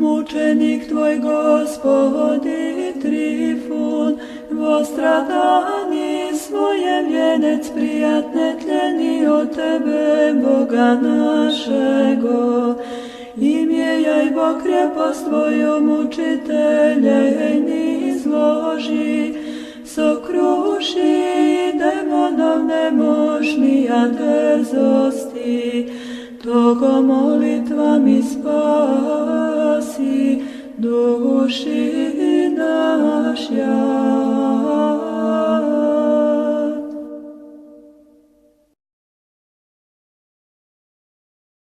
Mučenik tvoj gospodi Trifun, vo stradani svoje vjenec prijatne tleni od tebe, Boga našego. Imjejaj Bog krepost tvoju mučitelje i zloži, sokruši demonov nemožnija drzosti, togo molitvami spasi душі нашя.